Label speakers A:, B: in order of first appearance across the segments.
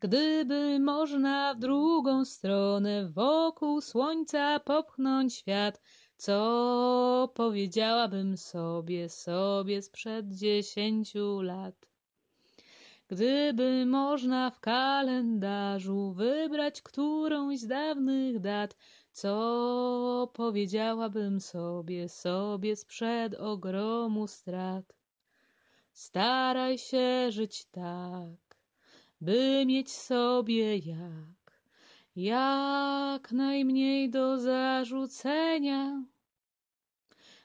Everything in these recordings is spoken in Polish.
A: Gdyby można w drugą stronę wokół słońca popchnąć świat, co powiedziałabym sobie, sobie sprzed dziesięciu lat? Gdyby można w kalendarzu wybrać którąś z dawnych dat, co powiedziałabym sobie, sobie sprzed ogromu strat? Staraj się żyć tak, by mieć sobie jak, jak najmniej do zarzucenia,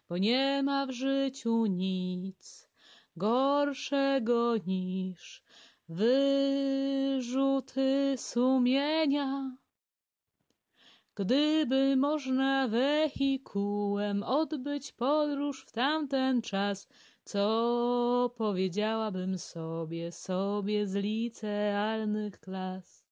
A: bo nie ma w życiu nic gorszego niż wyrzuty sumienia. Gdyby można wehikułem odbyć podróż w tamten czas, co powiedziałabym sobie, sobie z licealnych klas?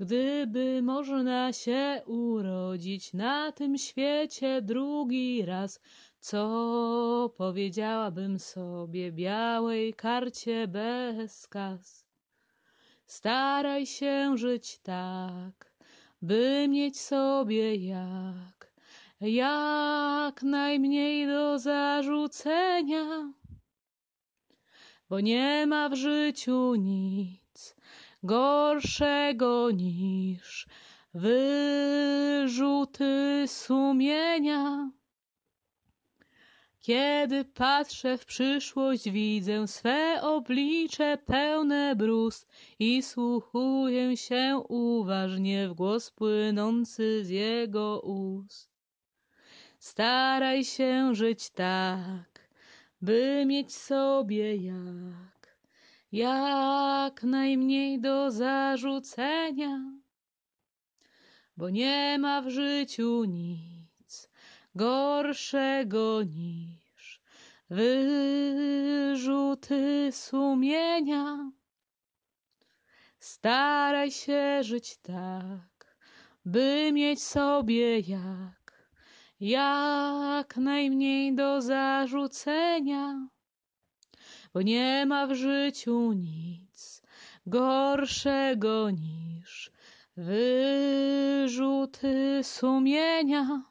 A: Gdyby można się urodzić na tym świecie drugi raz, co powiedziałabym sobie białej karcie bez kas? Staraj się żyć tak, by mieć sobie jak, jak najmniej do zarzucenia, bo nie ma w życiu nic gorszego niż wyrzuty sumienia. Kiedy patrzę w przyszłość, widzę swe oblicze pełne brust i słuchuję się uważnie w głos płynący z jego ust. Staraj się żyć tak, by mieć sobie jak, jak najmniej do zarzucenia, bo nie ma w życiu nic gorszego niż wyrzuty sumienia. Staraj się żyć tak, by mieć sobie jak, jak najmniej do zarzucenia, bo nie ma w życiu nic gorszego niż wyrzuty sumienia.